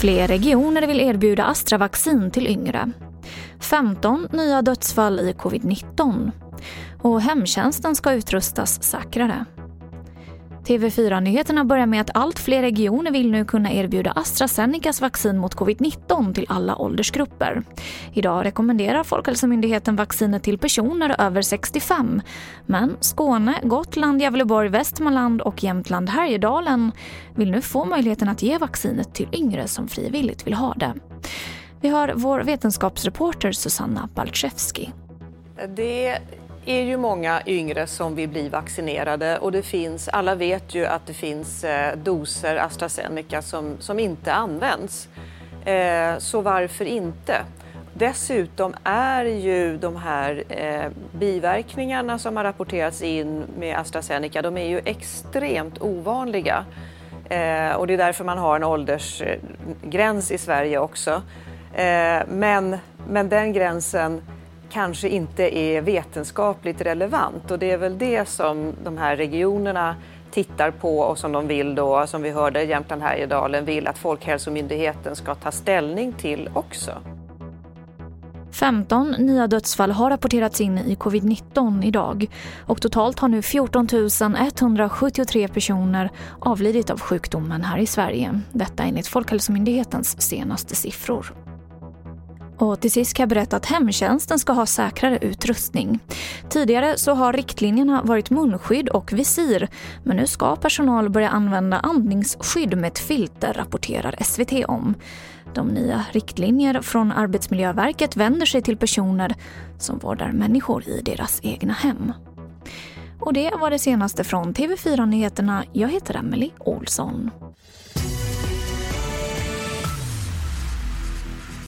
Fler regioner vill erbjuda Astra-vaccin till yngre. 15 nya dödsfall i covid-19. Och hemtjänsten ska utrustas säkrare. TV4-nyheterna börjar med att allt fler regioner vill nu kunna erbjuda AstraZenecas vaccin mot covid-19 till alla åldersgrupper. Idag rekommenderar Folkhälsomyndigheten vaccinet till personer över 65. Men Skåne, Gotland, Gävleborg, Västmanland och Jämtland Härjedalen vill nu få möjligheten att ge vaccinet till yngre som frivilligt vill ha det. Vi har vår vetenskapsreporter Susanna Balczewski. Det är ju många yngre som vill bli vaccinerade och det finns, alla vet ju att det finns eh, doser AstraZeneca som, som inte används. Eh, så varför inte? Dessutom är ju de här eh, biverkningarna som har rapporterats in med AstraZeneca, de är ju extremt ovanliga. Eh, och det är därför man har en åldersgräns i Sverige också. Eh, men, men den gränsen kanske inte är vetenskapligt relevant och det är väl det som de här regionerna tittar på och som de vill då, som vi hörde Jämtland Härjedalen vill att Folkhälsomyndigheten ska ta ställning till också. 15 nya dödsfall har rapporterats in i covid-19 idag och totalt har nu 14 173 personer avlidit av sjukdomen här i Sverige. Detta enligt Folkhälsomyndighetens senaste siffror. Och till sist kan jag berätta att hemtjänsten ska ha säkrare utrustning. Tidigare så har riktlinjerna varit munskydd och visir men nu ska personal börja använda andningsskydd med ett filter, rapporterar SVT om. De nya riktlinjer från Arbetsmiljöverket vänder sig till personer som vårdar människor i deras egna hem. Och det var det senaste från TV4 Nyheterna. Jag heter Emily Olsson.